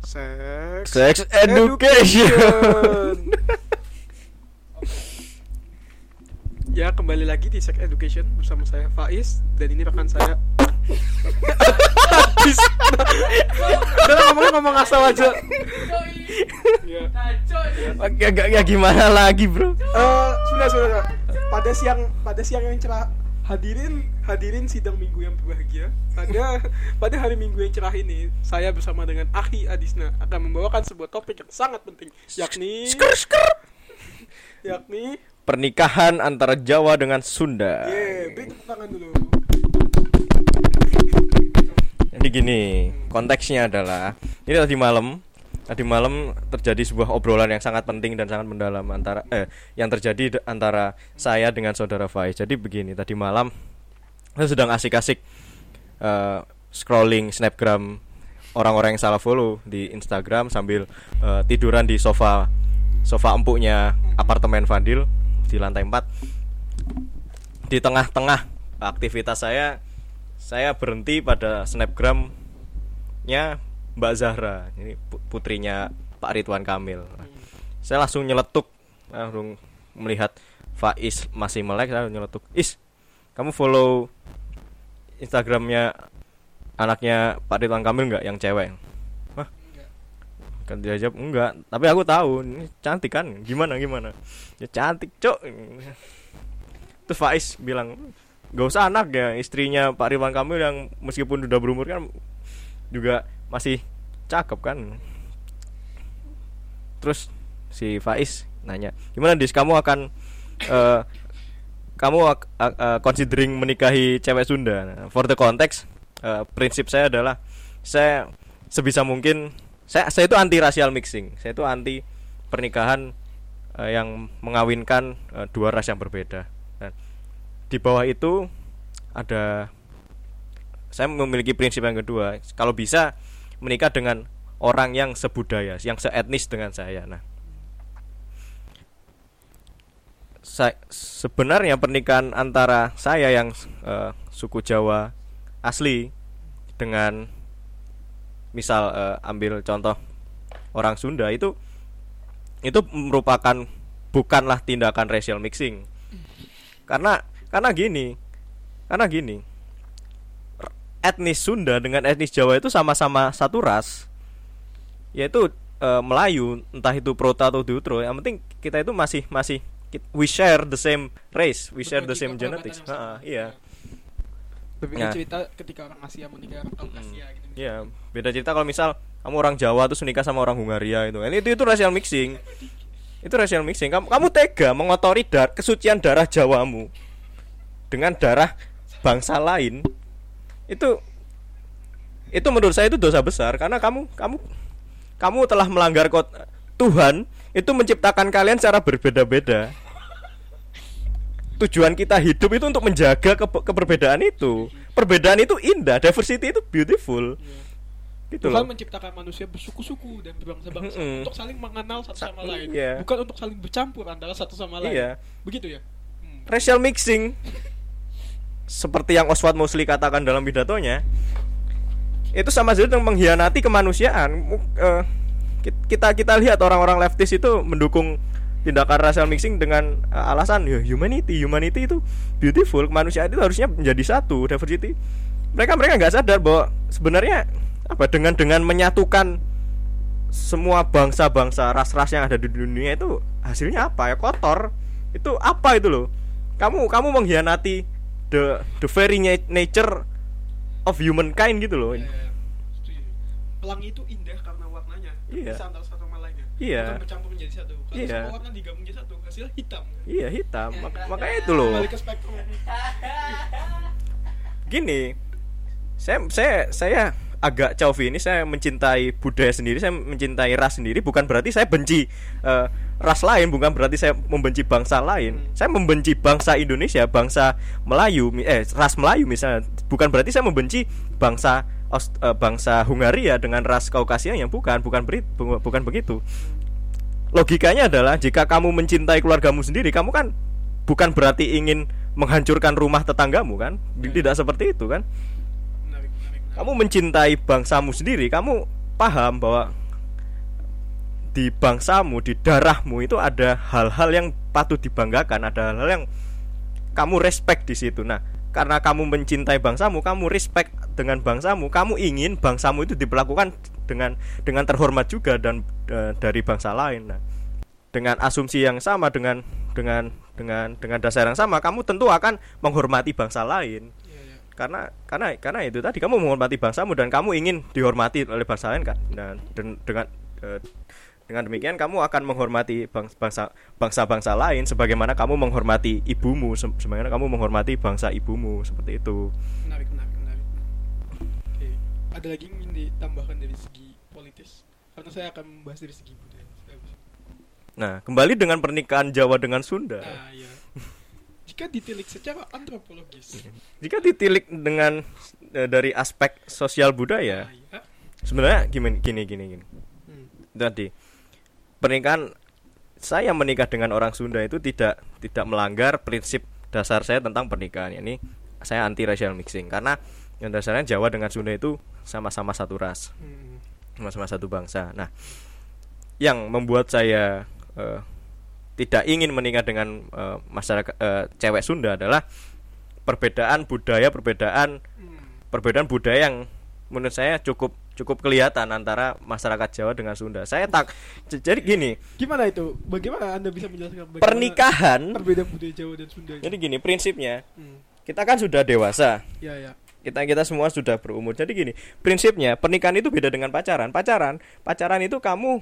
Sex Sex education. Ya kembali lagi di Sex Education bersama saya Faiz dan ini rekan saya. Habis. Udah ngomong ngomong asal aja. Ya. ya, ya, ya gimana lagi, Bro? Eh, sudah sudah. Pada siang pada siang yang cerah hadirin hadirin sidang minggu yang berbahagia. Pada pada hari minggu yang cerah ini saya bersama dengan Ahi Adisna akan membawakan sebuah topik yang sangat penting yakni yakni Pernikahan antara Jawa dengan Sunda. yeah, beri tepuk tangan dulu. Jadi gini, konteksnya adalah ini tadi malam, tadi malam terjadi sebuah obrolan yang sangat penting dan sangat mendalam antara eh yang terjadi antara saya dengan saudara Faiz. Jadi begini, tadi malam saya sedang asik-asik eh, scrolling snapgram orang-orang yang salah follow di Instagram sambil eh, tiduran di sofa sofa empuknya apartemen Fadil di lantai 4 di tengah-tengah aktivitas saya saya berhenti pada snapgramnya Mbak Zahra ini pu- putrinya Pak Ridwan Kamil. Saya langsung nyeletuk langsung melihat Faiz masih melek saya nyeletuk is kamu follow Instagramnya anaknya Pak Ridwan Kamil nggak yang cewek? Kan dia jawab enggak. Tapi aku tahu ini cantik kan? Gimana gimana? Ya cantik cok terus Faiz bilang gak usah anak ya istrinya Pak Ridwan Kamil yang meskipun udah berumur kan juga masih cakep kan? Terus si Faiz nanya gimana dis? Kamu akan eh, kamu ak- eh, considering menikahi cewek Sunda. For the context eh, prinsip saya adalah saya sebisa mungkin saya saya itu anti racial mixing. Saya itu anti pernikahan eh, yang mengawinkan eh, dua ras yang berbeda. Nah, di bawah itu ada saya memiliki prinsip yang kedua. Kalau bisa menikah dengan orang yang sebudaya yang seetnis dengan saya. Nah sa- sebenarnya pernikahan antara saya yang eh, suku Jawa asli dengan misal eh, ambil contoh orang Sunda itu itu merupakan bukanlah tindakan racial mixing. Karena karena gini karena gini etnis Sunda dengan etnis Jawa itu sama-sama satu ras yaitu eh, Melayu entah itu Prota atau Deutro yang penting kita itu masih masih we share the same race we share the same genetics sama. iya Lebih Nah. cerita ketika orang Asia menikah orang Kaukasia gitu. Iya, beda cerita kalau misal kamu orang Jawa terus nikah sama orang Hungaria itu. Ini itu itu racial mixing. Itu racial mixing. Kamu kamu tega mengotori dar kesucian darah Jawamu dengan darah bangsa lain. Itu itu menurut saya itu dosa besar karena kamu kamu kamu telah melanggar kot Tuhan itu menciptakan kalian secara berbeda-beda. Tujuan kita hidup itu untuk menjaga ke- keperbedaan itu. Perbedaan itu indah, diversity itu beautiful. Gitu Tuhan loh. menciptakan manusia bersuku-suku dan berbangsa-bangsa Mm-mm. untuk saling mengenal satu Sa- sama lain, iya. bukan untuk saling bercampur antara satu sama lain. Iya. Begitu ya? Hmm. racial mixing seperti yang Oswald Mosley katakan dalam pidatonya itu sama saja dengan mengkhianati kemanusiaan kit- kita kita lihat orang-orang leftist itu mendukung tindakan racial mixing dengan eh, alasan ya humanity humanity itu beautiful kemanusiaan itu harusnya menjadi satu diversity. Mereka mereka nggak sadar bahwa sebenarnya apa dengan dengan menyatukan semua bangsa-bangsa ras-ras yang ada di dunia itu hasilnya apa? Ya kotor. Itu apa itu loh? Kamu kamu mengkhianati the the very na- nature of humankind gitu loh. Ya, ya, setuju. Pelangi itu indah Iya. bisa antara satu sama lainnya. Iya. Bukan bercampur menjadi satu. Kalau Iya. semua warna digabung jadi satu, hasilnya hitam. iya hitam Mak- makanya itu loh Kembali ke spektrum. gini saya saya saya agak ini saya mencintai budaya sendiri saya mencintai ras sendiri bukan berarti saya benci eh, ras lain bukan berarti saya membenci bangsa lain Hmm. saya membenci bangsa Indonesia bangsa Melayu eh ras Melayu misalnya bukan berarti saya membenci bangsa Aus- eh, bangsa Hungaria dengan ras Kaukasia yang bukan bukan beri, bu- bukan begitu. Logikanya adalah jika kamu mencintai keluargamu sendiri kamu kan bukan berarti ingin menghancurkan rumah tetanggamu kan? Ya. tidak seperti itu kan? Kamu mencintai bangsamu sendiri kamu paham bahwa di bangsamu di darahmu itu ada hal-hal yang patut dibanggakan ada hal-hal yang kamu respect di situ. Nah karena kamu mencintai bangsamu kamu respect dengan bangsamu kamu ingin bangsamu itu diperlakukan dengan dengan terhormat juga dan e, dari bangsa lain. Nah dengan asumsi yang sama dengan dengan dengan dengan dasar yang sama kamu tentu akan menghormati bangsa lain. Iya, iya. karena karena karena itu tadi kamu menghormati bangsamu dan kamu ingin dihormati oleh bangsa lain kan dan, dan dengan eh, dengan demikian kamu akan menghormati bang- bangsa bangsa-bangsa lain sebagaimana kamu menghormati ibumu se- sebagaimana kamu menghormati bangsa ibumu seperti itu. Menarik menarik menarik. Oke ada lagi yang ingin ditambahkan dari segi politis? Karena saya akan membahas dari segi budaya. Nah kembali dengan pernikahan Jawa dengan Sunda. Nah iya. Jika ditilik secara antropologis. Jika ditilik dengan eh, dari aspek sosial budaya nah, iya. sebenarnya gini gini gini gini. Hmm. tadi pernikahan saya menikah dengan orang Sunda itu tidak tidak melanggar prinsip dasar saya tentang pernikahan ini saya anti racial mixing karena yang dasarnya Jawa dengan Sunda itu sama-sama satu ras Hmm. sama-sama satu bangsa nah yang membuat saya eh, tidak ingin menikah dengan eh, masyarakat eh, cewek Sunda adalah perbedaan budaya perbedaan Hmm. perbedaan budaya yang menurut saya cukup cukup kelihatan antara masyarakat Jawa dengan Sunda. Saya tak jadi gini, gimana itu bagaimana anda bisa menjelaskan pernikahan perbedaan budaya Jawa dan Sunda jadi gini prinsipnya hmm. kita kan sudah dewasa. ya ya Kita kita semua sudah berumur. Jadi gini, prinsipnya pernikahan itu beda dengan pacaran. Pacaran, pacaran itu kamu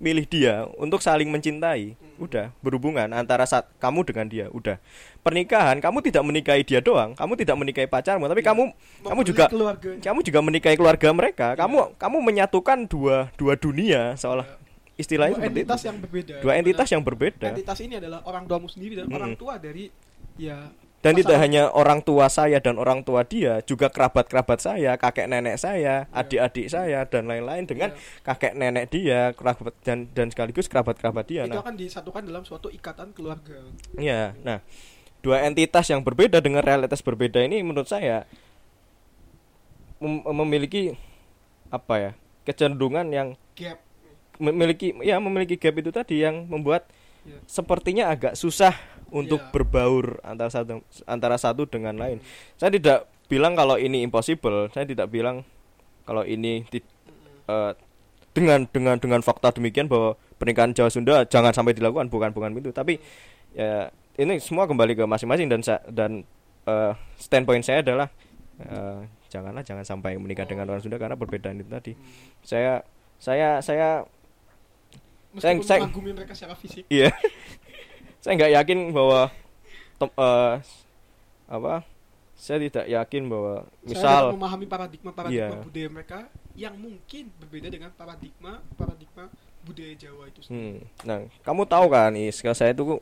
milih dia untuk saling mencintai. Udah, berhubungan antara saat kamu dengan dia, udah. Pernikahan kamu tidak menikahi dia doang, kamu tidak menikahi pacarmu, tapi kamu kamu Memilih juga keluarganya. kamu juga menikahi keluarga mereka. Iya. Kamu kamu menyatukan dua dua dunia seolah Iya. istilahnya dua entitas itu. yang berbeda Dua entitas yang berbeda. entitas ini adalah orang tuamu sendiri dan Mm-mm. orang tua dari ya Dan tidak pasangan. hanya orang tua saya dan orang tua dia, juga kerabat-kerabat saya, kakek nenek saya, adik-adik saya dan lain-lain dengan Iya. kakek nenek dia, kerabat dan dan sekaligus kerabat-kerabat dia. itu Nah, akan disatukan dalam suatu ikatan keluarga iya. Nah, dua entitas yang berbeda dengan realitas berbeda ini menurut saya mem- memiliki apa ya? kecenderungan yang gap memiliki ya memiliki gap itu tadi yang membuat Ya. sepertinya agak susah untuk Ya. berbaur antara satu antara satu dengan lain. Saya tidak bilang kalau ini impossible, saya tidak bilang kalau ini ti- eh, dengan dengan dengan fakta demikian bahwa pernikahan Jawa Sunda jangan sampai dilakukan bukan bukan itu, tapi ya ini semua kembali ke masing-masing dan dan eh, standpoint saya adalah eh, janganlah jangan sampai menikah dengan orang Sunda karena perbedaan itu tadi. Saya saya saya meskipun saya- mengagumi mereka secara fisik Iya. saya nggak yakin bahwa tem- eh, apa? Saya tidak yakin bahwa saya misal memahami paradigma paradigma Iya. budaya mereka yang mungkin berbeda dengan paradigma paradigma budaya Jawa itu sendiri. hmm, nah, kamu tahu kan, Is, kalau saya itu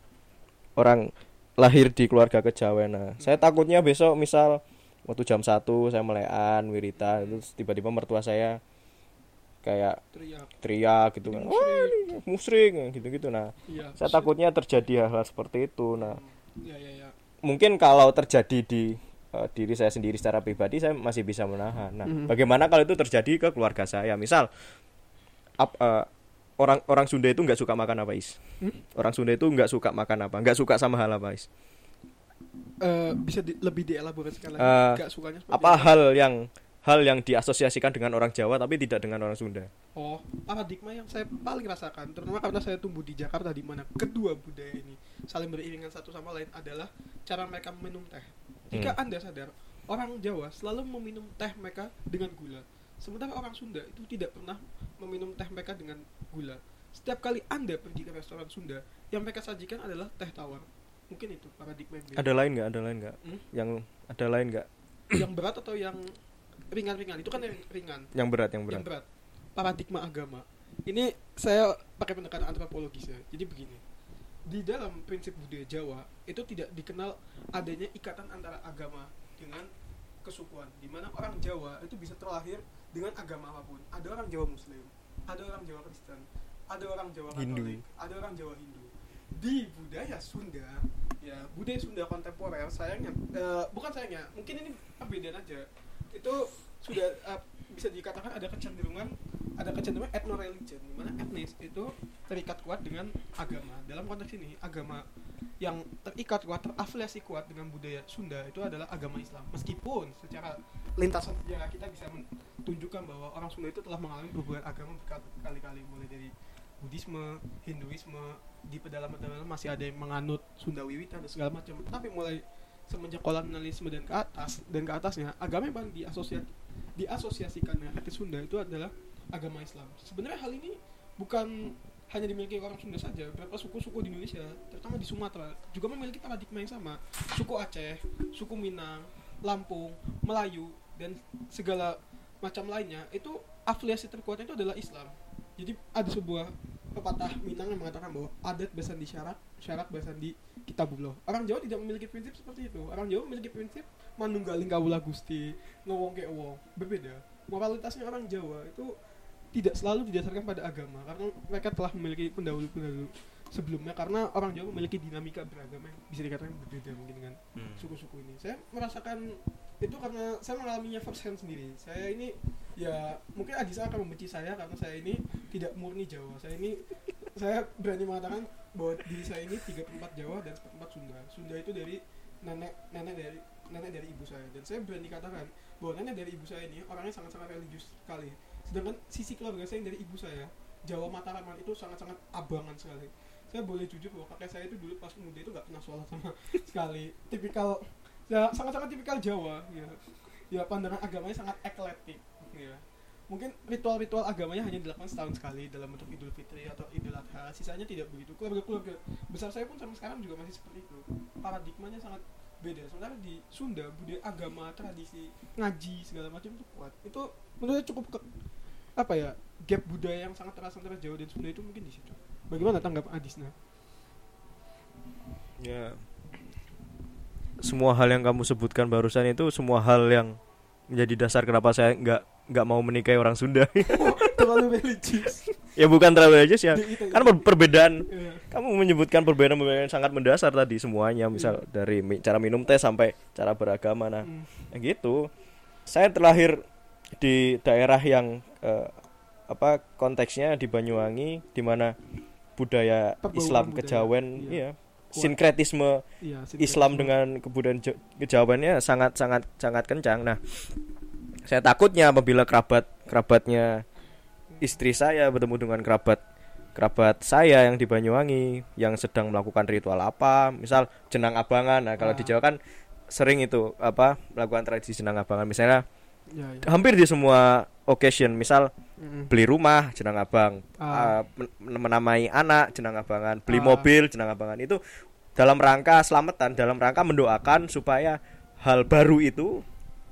orang lahir di keluarga kejawen. Nah, saya takutnya besok misal waktu jam 1 saya melean, wiritan, terus tiba-tiba mertua saya kayak Teriak. teriak gitu kan. Wah, ini musrik gitu-gitu. Nah, Iya. saya takutnya terjadi hal-hal seperti itu. Nah, Iya iya iya. mungkin kalau terjadi di eh, diri saya sendiri secara pribadi saya masih bisa menahan. Nah, Mhm. bagaimana kalau itu terjadi ke keluarga saya? Misal ap- eh, orang orang Sunda itu nggak suka makan apa is? Hmm? Orang Sunda itu nggak suka makan apa? Nggak suka sama hal apa is? Eh, bisa di- lebih dielaborasikan lagi Nggak sukanya seperti Apa hal yang hal yang diasosiasikan dengan orang Jawa tapi tidak dengan orang Sunda? Oh, paradigma yang saya paling rasakan, terutama karena saya tumbuh di Jakarta di mana kedua budaya ini saling beriringan satu sama lain adalah cara mereka minum teh. Jika Hmm. Anda sadar, orang Jawa selalu meminum teh mereka dengan gula. Sementara orang Sunda itu tidak pernah meminum teh mereka dengan gula. Setiap kali Anda pergi ke restoran Sunda, yang mereka sajikan adalah teh tawar. Mungkin itu paradigma yang. Ada lain nggak? Ada lain nggak? Hmm? Yang ada lain nggak? yang berat atau yang ringan-ringan? Itu kan yang ringan. Yang berat, yang yang berat. berat paradigma agama ini saya pakai pendekatan antropologis ya jadi begini di dalam prinsip budaya Jawa itu tidak dikenal adanya ikatan antara agama dengan kesukuan di mana orang Jawa itu bisa terlahir dengan agama apa pun ada orang Jawa Muslim ada orang Jawa Kristen ada orang Jawa Hindu. Katolik ada orang Jawa Hindu di budaya Sunda ya budaya Sunda kontemporer sayangnya eh, bukan sayangnya mungkin ini perbedaan aja itu sudah uh, bisa dikatakan ada kecenderungan ada kecenderungan ethno religion di mana etnis itu terikat kuat dengan agama. Dalam konteks ini agama yang terikat kuat terafiliasi kuat dengan budaya Sunda itu adalah agama Islam. Meskipun secara lintasan sejarah kita bisa menunjukkan bahwa orang Sunda itu telah mengalami perubahan agama berkali-kali. Mulai dari Buddhisme, Hinduisme di pedalaman-pedalaman masih ada yang menganut Sunda Wiwitan dan segala macam. Tapi mulai semenjak kolonialisme dan ke atas dan ke atasnya agama yang paling diasosiasi diasosiasikan dengan etnis Sunda itu adalah agama Islam. Sebenarnya hal ini bukan hanya dimiliki orang Sunda saja, beberapa suku-suku di Indonesia, terutama di Sumatera, juga memiliki paradigma yang sama. Suku Aceh, suku Minang, Lampung, Melayu, dan segala macam lainnya itu afiliasi terkuatnya itu adalah Islam. Jadi ada sebuah pepatah Minang yang mengatakan bahwa adat besan di syarat, syarat besan di kitabullah. Orang Jawa tidak memiliki prinsip seperti itu. Orang Jawa memiliki prinsip manunggaling kawula Gusti, ngowong ke wong. Berbeda. Moralitasnya orang Jawa itu tidak selalu didasarkan pada agama karena mereka telah memiliki pendahulu-pendahulu sebelumnya karena orang Jawa memiliki dinamika beragama yang bisa dikatakan berbeda mungkin dengan Hmm. suku-suku ini. Saya merasakan itu karena saya mengalaminya first hand sendiri. Saya ini ya mungkin Agisa akan membenci saya karena saya ini tidak murni Jawa. Saya ini saya berani mengatakan bahwa diri saya ini tiga perempat Jawa dan seperempat Sunda. Sunda itu dari nenek nenek dari nenek dari ibu saya dan saya berani katakan bahwa nenek dari ibu saya ini orangnya sangat-sangat religius sekali. Sedangkan sisi keluarga saya yang dari ibu saya Jawa Mataraman itu sangat-sangat abangan sekali. Saya boleh jujur bahwa kakek saya itu dulu pas muda itu nggak pernah sholat sama sekali. Tipikal ya sangat-sangat tipikal Jawa ya. Ya pandangan agamanya sangat ekletik ya. Mungkin ritual-ritual agamanya hanya dilakukan setahun sekali dalam bentuk Idul Fitri atau Idul Adha. Sisanya tidak begitu. Keluarga-keluarga besar saya pun sampai sekarang juga masih seperti itu. Paradigmanya sangat beda. Sementara di Sunda budaya agama, tradisi, ngaji segala macam itu kuat. Itu menurut saya cukup ke- apa ya gap budaya yang sangat terasa antara Jawa dan Sunda itu mungkin di situ. Bagaimana tanggapan Adisna? Ya. Semua hal yang kamu sebutkan barusan itu semua hal yang menjadi dasar kenapa saya nggak nggak mau menikahi orang Sunda. Terlalu religius. ya bukan terlalu sih ya. Kan per- perbedaan Iya. kamu menyebutkan perbedaan-perbedaan yang sangat mendasar tadi semuanya misal dari mi- cara minum teh sampai cara beragama nah Hmm. ya gitu saya terlahir di daerah yang eh, apa konteksnya di Banyuwangi di mana budaya Islam budaya, kejawen iya. Kuat. sinkretisme Iya, Islam dengan kebudayaan Ja- kejawennya sangat sangat sangat kencang nah saya takutnya apabila kerabat kerabatnya istri saya bertemu dengan kerabat kerabat saya yang di Banyuwangi yang sedang melakukan ritual apa misal jenang abangan nah kalau di Ah. Jawa kan sering itu apa melakukan tradisi jenang abangan misalnya Ya, ya. hampir di semua occasion misal Mm-mm. beli rumah jenang abang Ah. uh, men- menamai anak jenang abangan beli Ah. mobil jenang abangan itu dalam rangka selamatan dalam rangka mendoakan supaya hal baru itu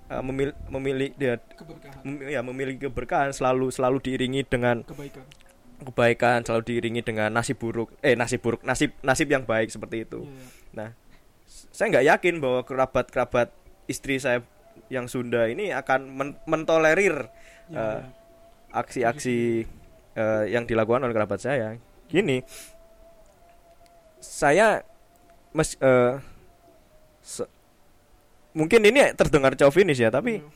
uh, memil- memilih dia Keberkahan, mem- ya memiliki keberkahan selalu selalu diiringi dengan kebaikan. kebaikan selalu diiringi dengan nasib buruk eh nasib buruk nasib nasib yang baik seperti itu Iya, iya. nah saya nggak yakin bahwa kerabat kerabat istri saya yang Sunda ini akan men- mentolerir Iya, eh, iya. aksi-aksi eh, yang dilakukan oleh kerabat saya gini saya mes se- mungkin ini terdengar chauvinis ya tapi Iya.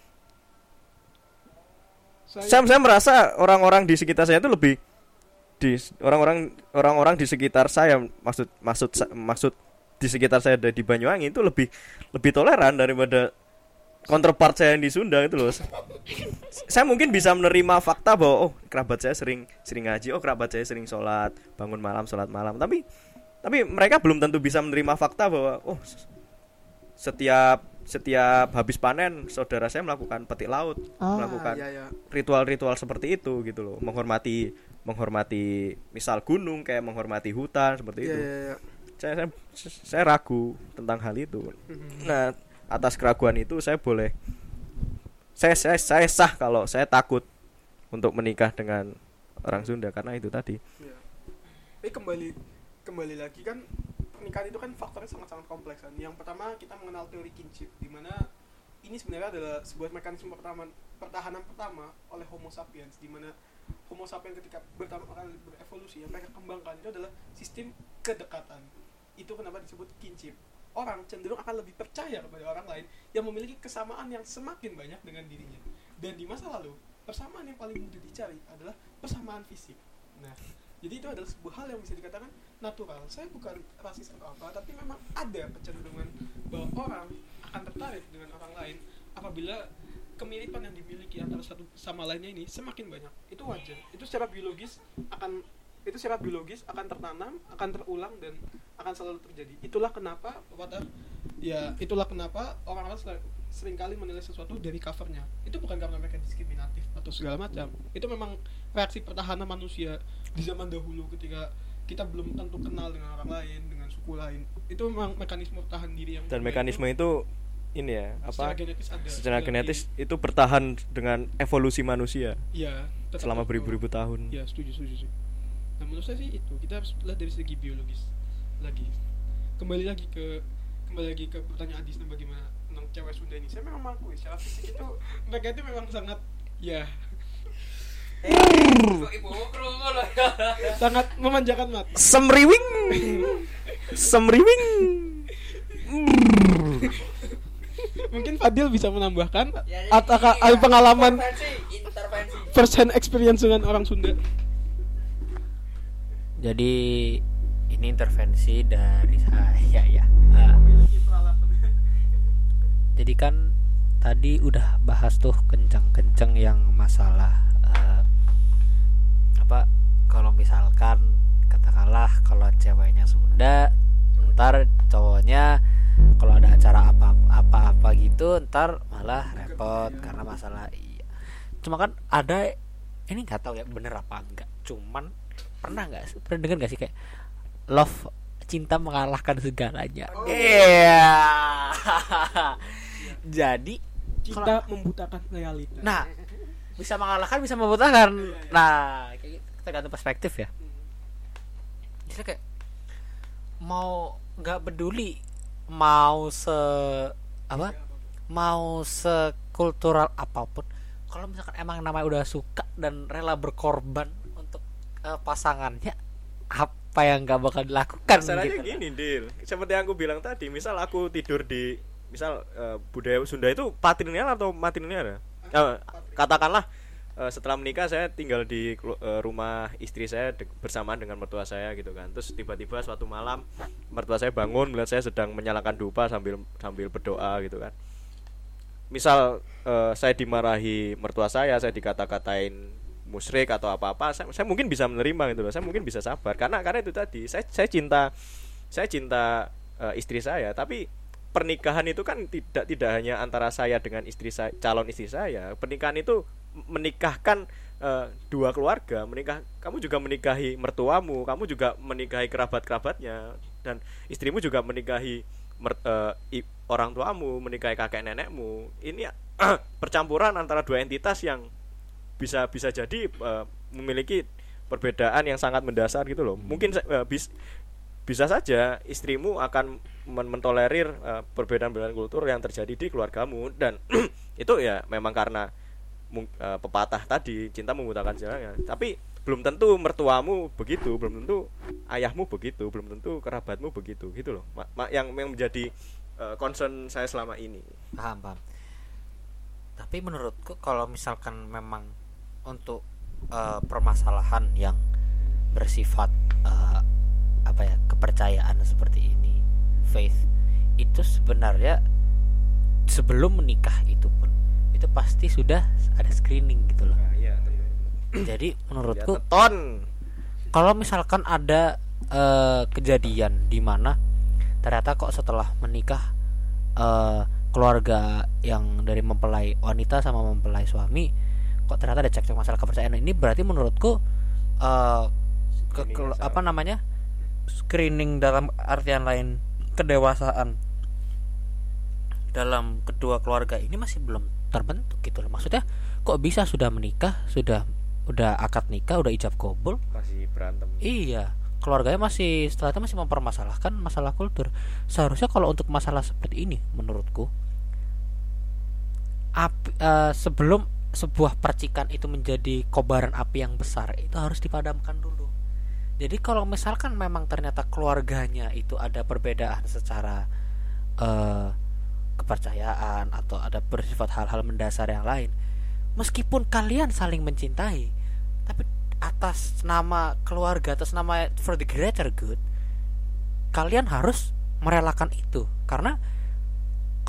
Saya, saya saya merasa orang-orang di sekitar saya itu lebih di orang-orang orang-orang di sekitar saya maksud maksud maksud di sekitar saya ada di Banyuwangi itu lebih lebih toleran daripada counterpart saya yang di Sunda itu loh. saya mungkin bisa menerima fakta bahwa oh kerabat saya sering sering ngaji, oh kerabat saya sering sholat bangun malam sholat malam. Tapi tapi mereka belum tentu bisa menerima fakta bahwa oh setiap setiap habis panen saudara saya melakukan petik laut, ah, melakukan iya, iya. ritual-ritual seperti itu gitu loh menghormati menghormati misal gunung kayak menghormati hutan seperti Iya, itu iya, iya. saya, saya saya ragu tentang hal itu Mhm. nah atas keraguan itu saya boleh saya saya saya sah kalau saya takut untuk menikah dengan orang Sunda karena itu tadi Iya. Tapi kembali kembali lagi kan pernikahan itu kan faktornya sangat-sangat kompleks kan. Yang pertama kita mengenal teori kinship di mana ini sebenarnya adalah sebuah mekanisme pertama pertahanan pertama oleh Homo sapiens di mana Homo sapiens ketika pertama kali berevolusi yang mereka kembangkan itu adalah sistem kedekatan. Itu kenapa disebut kinship. Orang cenderung akan lebih percaya kepada orang lain yang memiliki kesamaan yang semakin banyak dengan dirinya. dan di masa lalu persamaan yang paling mudah dicari adalah persamaan fisik. Nah jadi itu adalah sebuah hal yang bisa dikatakan natural. Saya bukan rasis atau apa tapi memang ada kecenderungan bahwa orang akan tertarik dengan orang lain apabila kemiripan yang dimiliki antara satu sama lainnya ini semakin banyak. Itu wajar. Itu secara biologis akan itu secara biologis akan tertanam akan terulang dan akan selalu terjadi. Itulah kenapa pada ya itulah kenapa orang-orang sering, sering kali menilai sesuatu dari covernya. Itu bukan karena mereka diskriminatif atau segala macam. Itu memang reaksi pertahanan manusia di zaman dahulu ketika kita belum tentu kenal dengan orang lain dengan suku lain. Itu memang mekanisme tahan diri yang dan mekanisme itu itu ini ya secara apa genetis ada. secara Sekali genetis itu bertahan dengan evolusi manusia ya selama beribu-ribu tahun. Ya setuju setuju setuju. nah menurut saya sih itu. Kita harus lihat dari segi biologis lagi. Kembali lagi ke kembali lagi ke pertanyaan Adisna bagaimana tentang cewek Sunda ini. Saya memang mengakui secara fisik itu mereka itu memang sangat ya. Loh. sangat memanjakan mata semriwing. Semriwing. Mungkin Fadil bisa menambahkan Ya, jadi atau ada ya, pengalaman intervensi, intervensi. first hand experience dengan orang Sunda. Jadi ini intervensi dari saya ya. Ah, jadi kan tadi udah bahas tuh kenceng-kenceng yang masalah eh, apa kalau misalkan katakanlah kalau ceweknya Sunda, ntar cowoknya kalau ada acara apa apa-apa gitu ntar malah repot karena masalah iya. Cuma kan ada ini nggak tahu ya bener apa enggak. Cuman pernah nggak pernah dengar nggak sih kayak love cinta mengalahkan segalanya. Iya. Jadi kita membutakan realita Nah, bisa mengalahkan, bisa membutakan. Nah, kayak gitu, tergantung perspektif ya. Jadi kayak mau nggak peduli mau se apa mau sekultural apa pun kalau misalkan emang namanya udah suka dan rela berkorban untuk eh, pasangannya apa yang nggak bakal dilakukan Masalahnya gitu. gini, Dil. Seperti yang aku bilang tadi, misal aku tidur di misal eh, budaya Sunda itu patrilineal atau matrilineal ya? Eh, katakanlah eh, setelah menikah saya tinggal di eh, rumah istri saya de- bersamaan dengan mertua saya gitu kan. Terus tiba-tiba suatu malam mertua saya bangun melihat saya sedang menyalakan dupa sambil sambil berdoa gitu kan. Misal eh, saya dimarahi mertua saya, saya dikata-katain musyrik atau apa-apa, saya, saya mungkin bisa menerima gitu loh. Saya mungkin bisa sabar karena karena itu tadi saya saya cinta saya cinta eh, istri saya, tapi pernikahan itu kan tidak tidak hanya antara saya dengan istri saya calon istri saya. Pernikahan itu menikahkan eh, dua keluarga, menikah kamu juga menikahi mertuamu, kamu juga menikahi kerabat-kerabatnya dan istrimu juga menikahi mer- eh, i- orang tuamu, menikahi kakek nenekmu. Ini percampuran antara dua entitas yang bisa bisa jadi eh, memiliki perbedaan yang sangat mendasar gitu loh. Mungkin eh, bis- bisa saja istrimu akan men- mentolerir eh, perbedaan-perbedaan kultur yang terjadi di keluargamu dan itu ya memang karena eh, pepatah tadi cinta membutakan segalanya. Tapi belum tentu mertuamu begitu, belum tentu ayahmu begitu, belum tentu kerabatmu begitu gitu loh. Ma- ma- yang yang menjadi eh, concern saya selama ini. paham paham tapi menurutku kalau misalkan memang untuk eh, permasalahan yang bersifat eh, apa ya kepercayaan seperti ini faith itu sebenarnya sebelum menikah itu pun itu pasti sudah ada screening gitu loh. Nah, iya, jadi menurutku ton kalau misalkan ada eh, kejadian di mana ternyata kok setelah menikah eh, keluarga yang dari mempelai wanita sama mempelai suami kok ternyata ada cekcok masalah kepercayaan ini berarti menurutku eh, ke, ke- masalah. apa namanya screening dalam artian lain kedewasaan dalam kedua keluarga ini masih belum terbentuk gitu loh maksudnya kok bisa sudah menikah sudah udah akad nikah udah ijab kabul masih berantem. Iya, keluarganya masih setelah itu masih mempermasalahkan masalah kultur. Seharusnya kalau untuk masalah seperti ini, menurutku, api, eh, sebelum sebuah percikan itu menjadi kobaran api yang besar, itu harus dipadamkan dulu. Jadi kalau misalkan memang ternyata keluarganya itu ada perbedaan secara eh, kepercayaan atau ada bersifat hal-hal mendasar yang lain, meskipun kalian saling mencintai tapi atas nama keluarga atas nama for the greater good kalian harus merelakan itu karena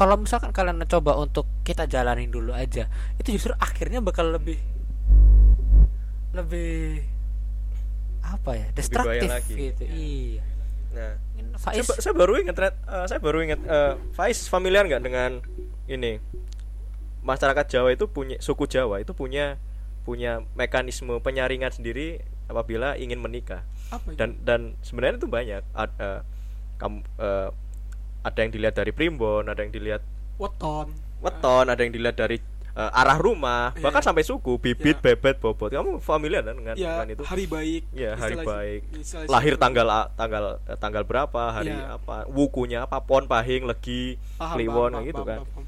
kalau misalkan kalian mencoba untuk kita jalanin dulu aja itu justru akhirnya bakal lebih lebih apa ya destruktif lagi. gitu. Iya. Nah, Faiz saya, saya baru ingat eh, saya baru ingat eh, Faiz familiar nggak dengan ini? Masyarakat Jawa itu punya suku Jawa itu punya punya mekanisme penyaringan sendiri apabila ingin menikah. Apa itu? dan dan sebenarnya itu banyak. Ada kamu eh, ada yang dilihat dari primbon ada yang dilihat weton. weton ada yang dilihat dari eh, arah rumah Iya. bahkan sampai suku bibit Iya. bebet bobot kamu familiar kan dengan, Ya, dengan itu hari baik. Ya, hari Istilah- baik. lahir tanggal a- tanggal eh, tanggal berapa hari Iya. apa wukunya apa pon pahing legi Paham, kliwon paham, gitu paham, kan paham.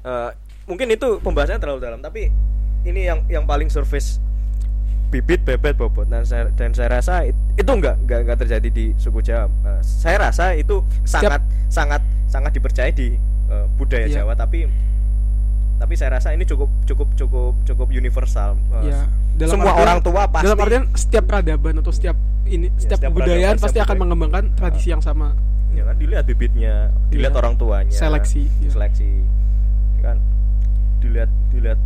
Eh, mungkin itu pembahasannya terlalu dalam tapi ini yang yang paling surface bibit bebet bobot. Dan saya dan saya rasa it- itu enggak enggak enggak terjadi di suku Jawa. Eh, saya rasa itu sangat sangat sangat dipercaya di eh, budaya Iya. Jawa. Tapi tapi saya rasa ini cukup cukup cukup cukup universal. Eh, Ya, dalam semua artian- orang tua pasti dalam artian setiap peradaban atau setiap ini Ya, setiap, setiap peradaban, pasti setiap akan mengembangkan tradisi yang sama. Ya kan? Dilihat bibitnya dilihat Iya. orang tuanya Seleksi, iya. seleksi. Ya kan? Dilihat dilihat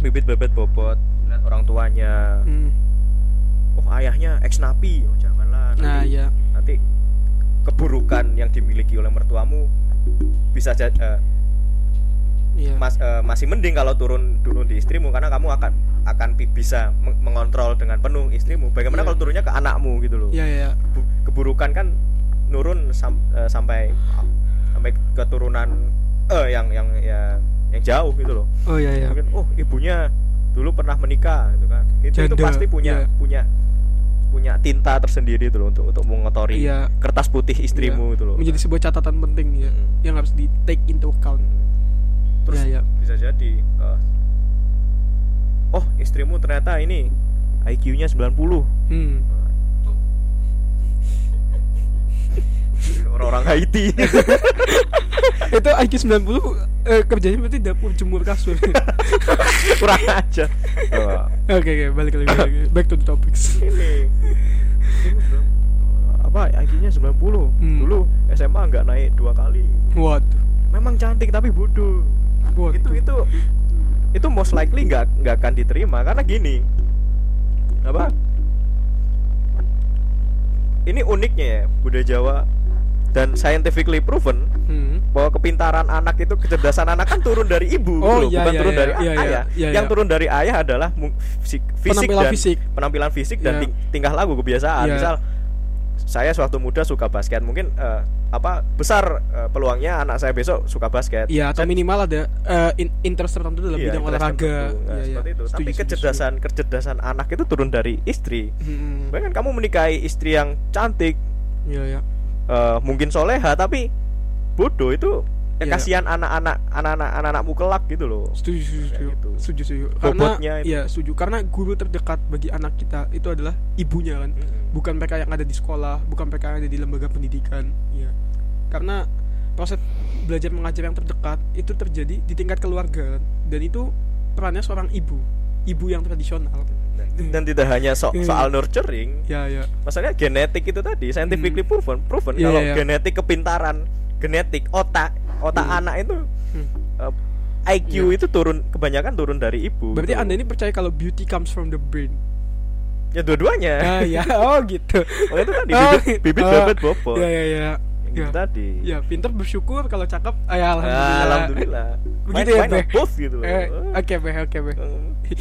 bibit bebet bobot dilihat orang tuanya. Hmm. oh ayahnya ex napi. Oh janganlah. Nanti, nah ya nanti keburukan yang dimiliki oleh mertuamu bisa jadi iya. mas eh, masih mending kalau turun turun di istrimu karena kamu akan akan bisa meng- mengontrol dengan penuh istrimu. Bagaimana Iya. kalau turunnya ke anakmu gitu loh. Iya iya. Bu- keburukan kan nurun sam- eh, sampai sampai keturunan eh yang yang ya yang jauh gitu loh. Oh iya iya. Mungkin oh ibunya dulu pernah menikah gitu kan itu itu pasti punya iya. punya punya tinta tersendiri itu loh untuk untuk mengotori Iya. kertas putih istrimu Iya. itu loh menjadi sebuah catatan penting ya Mm. yang harus di take into account terus Iya, iya. bisa jadi eh, oh istrimu ternyata ini IQ-nya 90 hmm. Orang-orang Haiti. Itu IQ 90 eh, kerjanya berarti dapur jemur kasur. Oke kurang aja Oh, oke balik lagi balik lagi. back to the topics. Ini. Apa IQ-nya 90 Hmm. dulu SMA nggak naik dua kali. Waduh. Memang cantik tapi bodoh. Waduh. Itu itu itu most likely nggak nggak akan diterima. Karena gini apa? Ini uniknya ya budaya Jawa dan scientifically proven hmm. bahwa kepintaran anak itu kecerdasan anak kan turun dari ibu Oh, gitu iya, bukan iya, turun iya, dari iya, iya, ayah iya, yang iya. turun dari ayah adalah fisik, fisik Penampilan dan fisik. penampilan fisik dan Iya. ting- tingkah laku kebiasaan Iya. misal saya suatu muda suka basket mungkin eh, apa besar eh, peluangnya anak saya besok suka basket Iya atau Saya- minimal ada eh, in- interest tertentu dalam Iya, bidang olahraga. tertentu. Nah, Iya, iya. seperti itu. Setuju, Tapi setuju, kecerdasan kecerdasan anak itu turun dari istri. setuju. Hmm, Bayangkan kamu menikahi istri yang cantik, Iya, iya. Eh, mungkin soleha tapi bodoh itu ya Iya. kasihan anak-anak anak-anak anak-anakmu kelak gitu loh. Setuju, setuju, setuju. gitu. Setuju, setuju. Karena itu. iya, setuju. Karena guru terdekat bagi anak kita itu adalah ibunya kan. Mm-mm. Bukan mereka yang ada di sekolah, bukan mereka yang ada di lembaga pendidikan. Iya. Karena proses belajar mengajar yang terdekat itu terjadi di tingkat keluarga kan. Dan itu perannya seorang ibu, ibu yang tradisional. Dan, dan tidak hanya so- Iya. soal nurturing, Ya, ya. masalahnya genetik itu tadi scientifically Hmm. proven, proven Iya, kalau iya. genetik kepintaran, genetik otak, otak Hmm. anak itu Hmm. eh, IQ Iya. itu turun kebanyakan turun dari ibu. Berarti gitu. Anda ini percaya kalau beauty comes from the brain. ya dua-duanya. Ah, ya. Oh, gitu. Oh itu tadi Oh, bibit, bibit oh. bebet bobot. Ya, ya, ya. Ya. tadi. Ya, pinter bersyukur kalau cakep. Ah, ya, alhamdulillah. Ah, alhamdulillah. Begitu ya, Beh? both gitu loh. Eh, Eh, oke, Beh, oke, Beh. eh,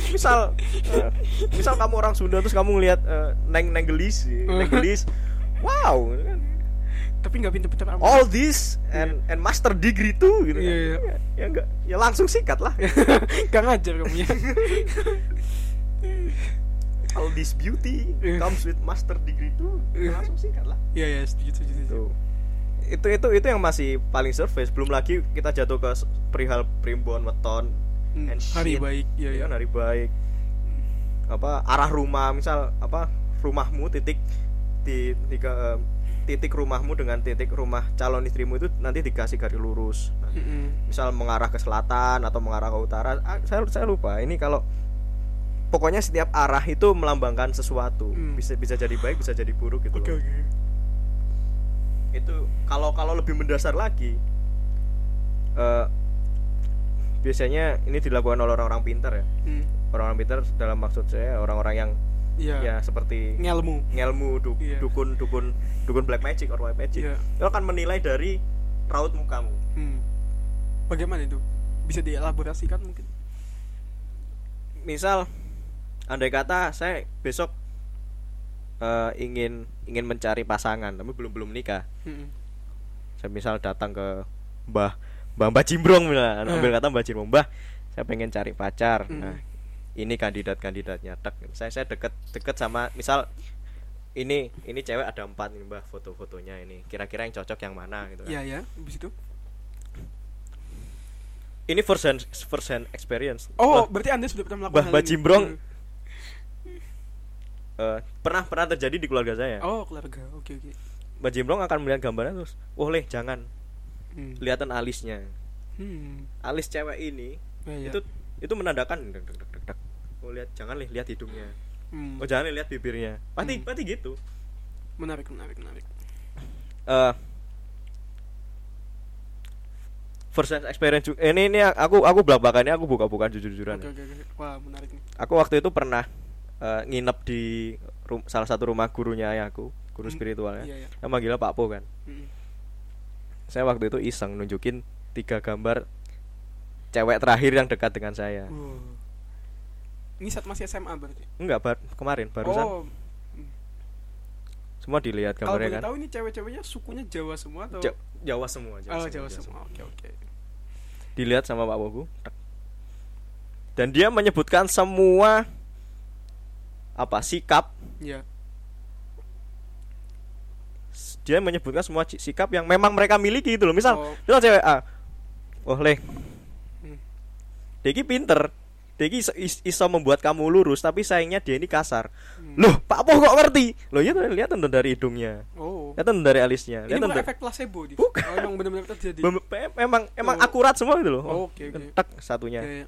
misal eh, misal kamu orang Sunda terus kamu ngelihat eh, neng neng gelis, neng gelis. Wow, gitu kan. Tapi nggak pinter-pinter amat. all this and and master degree tuh gitu. Iya, kan. iya. Ya, ya enggak, ya langsung sikat lah. Gak ngajar kamu ya. all this beauty Iya. comes with master degree tuh. Ya, langsung sikat lah. Iya, iya, setuju, setuju, setuju. Tuh. Itu itu itu yang masih paling surface belum lagi kita jatuh ke perihal primbon weton Hmm, and hari baik, iya. kan hari baik apa arah rumah misal apa rumahmu titik di tiga eh, titik rumahmu dengan titik rumah calon istrimu itu nanti dikasih garis lurus Nah, Mm-mm. misal mengarah ke selatan atau mengarah ke utara ah, saya saya lupa ini kalau pokoknya setiap arah itu melambangkan sesuatu Hmm. bisa bisa jadi baik bisa jadi buruk gitu Oke loh. oke. Itu kalau kalau lebih mendasar lagi eh, biasanya ini dilakukan oleh orang-orang pintar ya Hmm. orang-orang pintar dalam maksud saya orang-orang yang Iya. ya seperti Ngelmu. ngelmu du- Iya. dukun dukun dukun black magic or white magic Iya. itu akan menilai dari raut mukamu Hmm. Bagaimana itu? Bisa dielaborasikan mungkin? misal andai kata saya besok eh, ingin ingin mencari pasangan tapi belum belum nikah Mm-mm. saya misal datang ke mbah mbah mbah Jimbrong misalnya Eh. ambil kata mbah Jimbrong mbah saya pengen cari pacar Mm. nah ini kandidat kandidatnya tak saya saya deket deket sama misal ini ini cewek ada empat nih mbah foto-fotonya ini kira-kira yang cocok yang mana gitu kan Iya ya, habis itu. ini first hand first hand experience Oh, Wah, berarti Anda sudah pernah melakukan hal Bah ini? Jimbrong. Hmm. Eh, pernah pernah terjadi di keluarga saya Oh, keluarga. Oke oke. mbah Jimbrong akan melihat gambarnya terus oh leh jangan Hmm. kelihatan alisnya Hmm. alis cewek ini Ya, ya. itu itu menandakan dek, dek, dek, dek, dek. oh lihat jangan leh lihat hidungnya Hmm. oh jangan leh lihat bibirnya pasti Hmm. pasti gitu Menarik, menarik, menarik. eh first hand experience ini ini aku aku belak belakannya aku buka bukan jujur jujuran Oke oke oke. Wah, menarik nih. aku waktu itu pernah eh, nginep di rum- salah satu rumah gurunya ayahku guru Hmm, spiritualnya iya, iya. yang manggilnya Pak Po kan Mm-mm. saya waktu itu iseng nunjukin tiga gambar cewek terakhir yang dekat dengan saya Wow. Ini saat masih SMA berarti. enggak bar- kemarin barusan Oh, semua dilihat gambarnya kan tahu ini cewek-ceweknya sukunya Jawa semua atau? Ja- Jawa semua oh, Jawa semua. Oke oke. dilihat sama Pak tek. dan dia menyebutkan semua apa sikap s- dia menyebutkan semua sikap yang memang mereka miliki gitu loh misal Oh. misal cewek A oh leh Hmm. Deki pinter Deki iso, is- iso membuat kamu lurus tapi sayangnya dia ini kasar Hmm. loh Pak Po kok ngerti loh tuh, lihat tuh dari hidungnya Oh. lihat tuh dari alisnya Ini lihat bukan tuh efek placebo, Div. Bukan. Oh, emang benar-benar terjadi. Mem- memang emang Oh. akurat semua gitu loh Oh, oke, oke. tak satunya iya.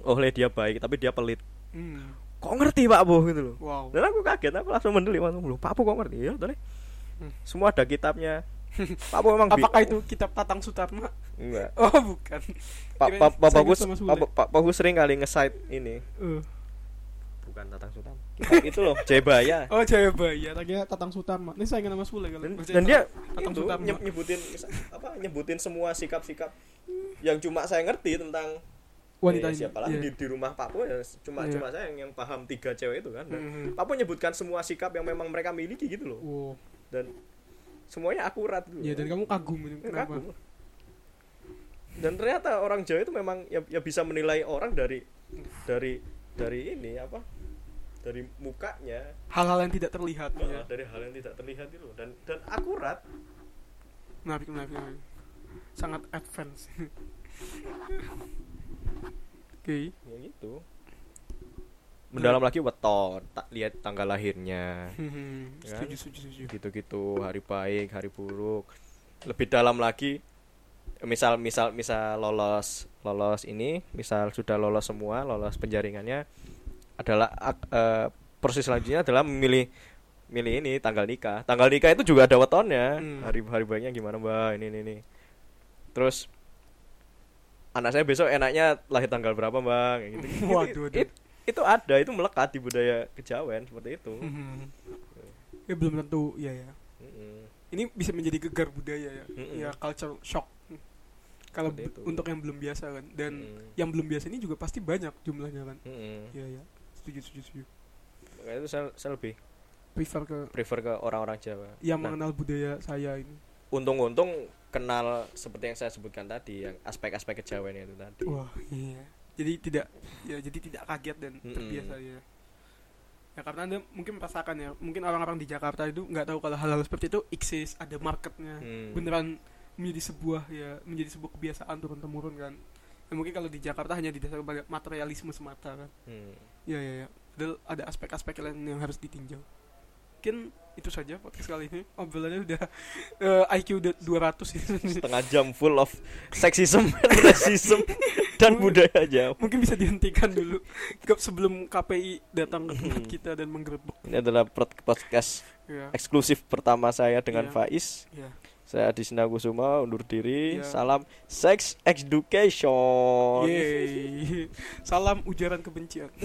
oh leh dia baik tapi dia pelit Hmm. Kok ngerti Pak Po gitu loh Wow. dan aku kaget aku langsung mendeli langsung loh Pak Po kok ngerti ya deh Hmm. semua ada kitabnya Pak Po emang bi- Apakah itu kitab Tatang Sutarma? enggak Oh, bukan. Pak Pak Pak Bagus. Pak Pak Bagus sering kali nge-site ini Eh. bukan Tatang Kitab itu loh Jayabaya Oh, Jayabaya. Tadinya Tatang Sutarma. Ini saya nama Sule kalau. dan, dan dia Tatang itu Sutarma. nyeb- nyebutin apa nyebutin semua sikap-sikap yang cuma saya ngerti tentang wanita eh, ini. siapa lagi Iya. di, di rumah Pak Po ya cuma Iya. cuma saya yang, yang paham tiga cewek itu kan dan Mhm. Pak Po nyebutkan semua sikap yang memang mereka miliki gitu loh Wow. dan semuanya akurat gitu Iya, loh. dan kamu kagum ini. Ya, Kenapa? kagum. dan ternyata orang Jawa itu memang ya, ya bisa menilai orang dari dari dari ini apa dari mukanya Hal-hal yang tidak terlihat. ya, Ya. dari hal yang tidak terlihat itu loh. dan dan akurat Menarik, menarik, menarik. Sangat advance. Oke. ya gitu mendalam lagi weton tak lihat tanggal lahirnya Hmm, Kan? Setuju, setuju, setuju. gitu-gitu hari baik hari buruk lebih dalam lagi misal misal misal lolos lolos ini misal sudah lolos semua lolos penjaringannya adalah eh, proses selanjutnya adalah memilih milih ini tanggal nikah tanggal nikah itu juga ada wetonnya Hmm. hari hari baiknya gimana mbak ini ini ini terus anak saya besok enaknya lahir tanggal berapa Kayak gitu, gitu. Waduh, waduh. It- itu ada itu melekat di budaya kejawen seperti itu Hmm. Ya belum tentu, ya ya. Mm-mm. Ini bisa menjadi gegar budaya ya. Mm-mm. Ya culture shock. Kalau untuk yang belum biasa kan dan Mm. yang belum biasa ini juga pasti banyak jumlahnya kan. Mm-mm. Iya ya. Setuju, setuju, setuju. Makanya itu saya, saya lebih Prefer ke prefer ke orang-orang Jawa. yang Nah, mengenal budaya saya ini. untung-untung kenal seperti yang saya sebutkan tadi, yang aspek-aspek kejawen itu tadi. Wah, iya. Jadi tidak ya jadi tidak kaget dan terbiasa ya. Ya karena Anda mungkin merasakan ya, mungkin orang-orang di Jakarta itu nggak tahu kalau hal-hal seperti itu exist, ada marketnya. Hmm. Beneran menjadi sebuah ya, menjadi sebuah kebiasaan turun temurun kan. Ya, mungkin kalau di Jakarta hanya didasarkan pada materialisme semata kan. Hmm. Iya iya iya. Padahal ada aspek-aspek lain yang harus ditinjau. Mungkin itu saja podcast kali ini obrolannya udah eh, IQ udah 200 ini setengah jam full of sexism, racism dan budaya Jawa. mungkin bisa dihentikan dulu sebelum KPI datang ke tempat kita dan menggerebek Ini adalah pod- podcast ya eksklusif pertama saya dengan Iya. Faiz. ya Saya Adisna Kusuma undur diri. Iya. Salam sex education. Yeay. salam ujaran kebencian